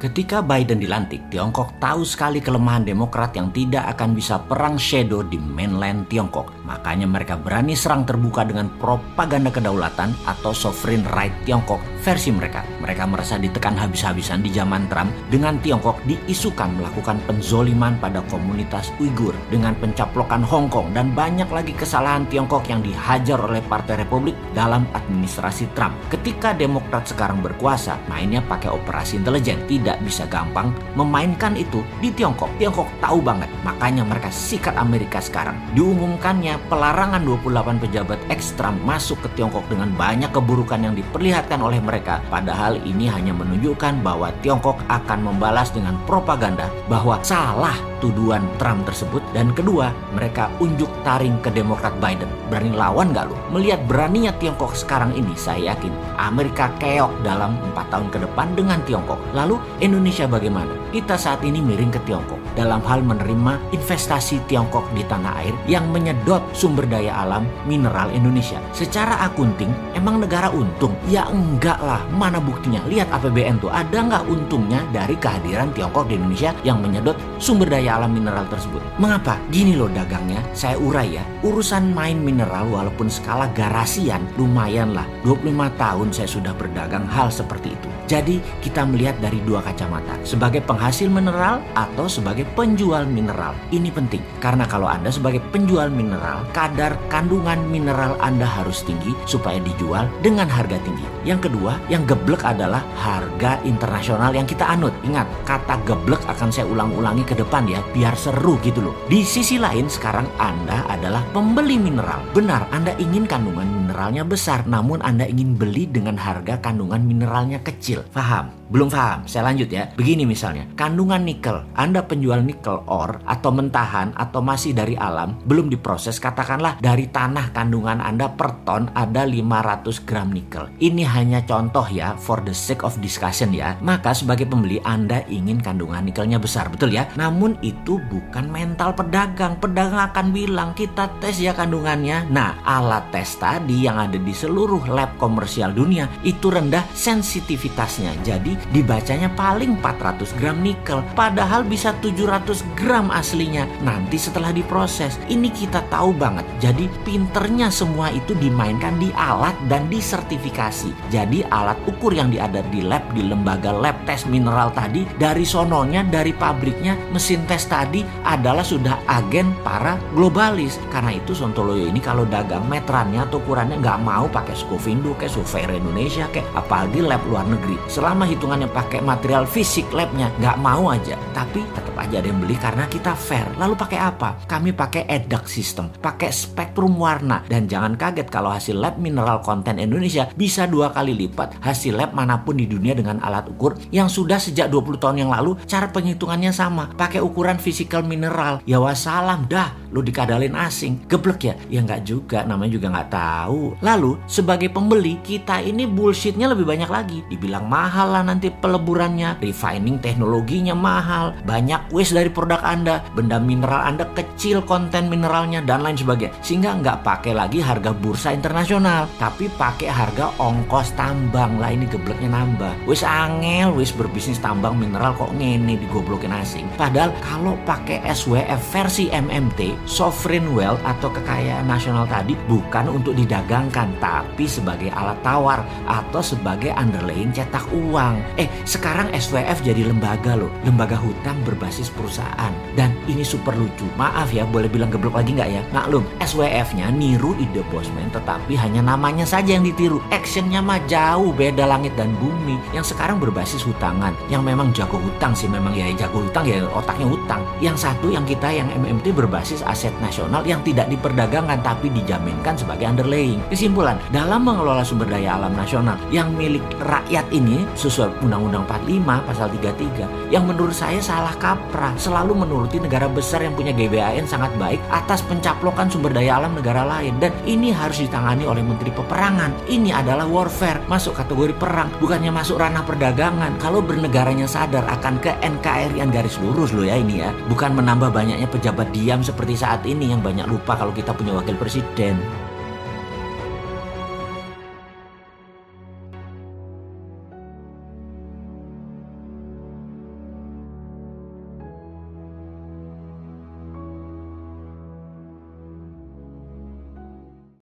Ketika Biden dilantik, Tiongkok tahu sekali kelemahan Demokrat yang tidak akan bisa perang shadow di mainland Tiongkok. Makanya mereka berani serang terbuka dengan propaganda kedaulatan atau sovereign right Tiongkok versi mereka. Mereka merasa ditekan habis-habisan di zaman Trump dengan Tiongkok diisukan melakukan penzoliman pada komunitas Uighur dengan pencaplokan Hong Kong dan banyak lagi kesalahan Tiongkok yang dihajar oleh Partai Republik dalam administrasi Trump. Ketika Demokrat sekarang berkuasa, mainnya pakai operasi intelijen. Tidak tidak bisa gampang memainkan itu di Tiongkok. Tiongkok tahu banget, makanya mereka sikat Amerika sekarang. Diumumkannya pelarangan 28 pejabat ekstra masuk ke Tiongkok dengan banyak keburukan yang diperlihatkan oleh mereka. Padahal ini hanya menunjukkan bahwa Tiongkok akan membalas dengan propaganda bahwa salah tuduhan Trump tersebut. Dan kedua mereka unjuk taring ke Demokrat Biden. Berani lawan gak lu? Melihat beraninya Tiongkok sekarang ini saya yakin Amerika keok dalam empat tahun ke depan dengan Tiongkok. Lalu Indonesia bagaimana? Kita saat ini miring ke Tiongkok. Dalam hal menerima investasi Tiongkok di tanah air yang menyedot sumber daya alam mineral Indonesia. Secara akunting, emang negara untung? Ya enggak lah, mana buktinya? Lihat APBN tuh, ada nggak untungnya dari kehadiran Tiongkok di Indonesia yang menyedot sumber daya alam mineral tersebut? Mengapa? Gini loh dagangnya, saya urai ya. Urusan main mineral walaupun skala garasian lumayan lah. 25 tahun saya sudah berdagang hal seperti itu. Jadi kita melihat dari dua kacamata, sebagai penghasil mineral atau sebagai penjual mineral. Ini penting karena kalau Anda sebagai penjual mineral, kadar kandungan mineral Anda harus tinggi supaya dijual dengan harga tinggi. Yang kedua, yang geblek adalah harga internasional yang kita anut. Ingat, kata geblek akan saya ulang-ulangi ke depan ya, biar seru gitu loh. Di sisi lain sekarang Anda adalah pembeli mineral. Benar, Anda ingin kandungan mineralnya besar, namun Anda ingin beli dengan harga kandungan mineralnya kecil. Paham? Belum paham? Saya lanjut ya. Begini misalnya, kandungan nikel. Anda penjual nikel ore atau mentahan atau masih dari alam, belum diproses, katakanlah dari tanah kandungan Anda per ton ada 500 gram nikel. Ini hanya contoh ya, for the sake of discussion ya. Maka sebagai pembeli Anda ingin kandungan nikelnya besar, betul ya? Namun itu bukan mental pedagang. Pedagang akan bilang, kita tes ya kandungannya. Nah, alat tes tadi yang ada di seluruh lab komersial dunia itu rendah sensitivitas betasnya. Jadi dibacanya paling 400 gram nikel. Padahal bisa 700 gram aslinya. Nanti setelah diproses. Ini kita tahu banget. Jadi pinternya semua itu dimainkan di alat dan disertifikasi. Jadi alat ukur yang diada di lab, di lembaga lab tes mineral tadi. Dari sononya, dari pabriknya, mesin tes tadi adalah sudah agen para globalis. Karena itu Sontoloyo ini kalau dagang meterannya atau ukurannya nggak mau pakai Scovindo kayak Surveyor Indonesia kayak apalagi lab luar negeri selama hitungannya pakai material fisik labnya. Nggak mau aja. Tapi tetap aja ada yang beli karena kita fair. Lalu pakai apa? Kami pakai EDAC system. Pakai spektrum warna. Dan jangan kaget kalau hasil lab mineral konten Indonesia bisa dua kali lipat hasil lab mana pun di dunia dengan alat ukur yang sudah sejak 20 tahun yang lalu. Cara penghitungannya sama. Pakai ukuran fisikal mineral. Ya wassalam dah. Lu dikadalin asing. Geblek ya? Ya nggak juga. Namanya juga nggak tahu. Lalu sebagai pembeli kita ini bullshitnya lebih banyak lagi. Dibilang mahal lah nanti peleburannya. Refining teknologinya mahal. Banyak waste dari produk anda. Benda mineral anda kecil konten mineralnya dan lain sebagainya. Sehingga nggak pakai lagi harga bursa internasional tapi pakai harga ongkos tambang. Lah ini gebleknya nambah. Wis angel wis berbisnis tambang mineral kok ngene digoblokin asing. Padahal kalau pakai SWF versi MMT sovereign wealth atau kekayaan nasional tadi bukan untuk didagangkan tapi sebagai alat tawar atau sebagai underlying cetak uang. Eh, sekarang SWF jadi lembaga loh, lembaga hutang berbasis perusahaan. Dan ini super lucu. Maaf ya, boleh bilang geblok lagi nggak ya? Maklum, SWF-nya niru ide Bosman tetapi hanya namanya saja yang ditiru. Actionnya mah jauh beda langit dan bumi. Yang sekarang berbasis hutangan. Yang memang jago hutang sih, memang ya jago hutang ya otaknya hutang. Yang satu yang kita yang MMT berbasis aset nasional yang tidak diperdagangkan tapi dijaminkan sebagai underlaying. Kesimpulan, dalam mengelola sumber daya alam nasional yang milik rakyat ini sesuai Undang-Undang 45 pasal 33 yang menurut saya salah kaprah selalu menuruti negara besar yang punya GBAN sangat baik atas pencaplokan sumber daya alam negara lain dan ini harus ditangani oleh Menteri Peperangan. Ini adalah warfare, masuk kategori perang, bukannya masuk ranah perdagangan. Kalau bernegaranya sadar akan ke NKRI yang garis lurus loh ya ini ya, bukan menambah banyaknya pejabat diam seperti saat ini yang banyak lupa kalau kita punya wakil presiden.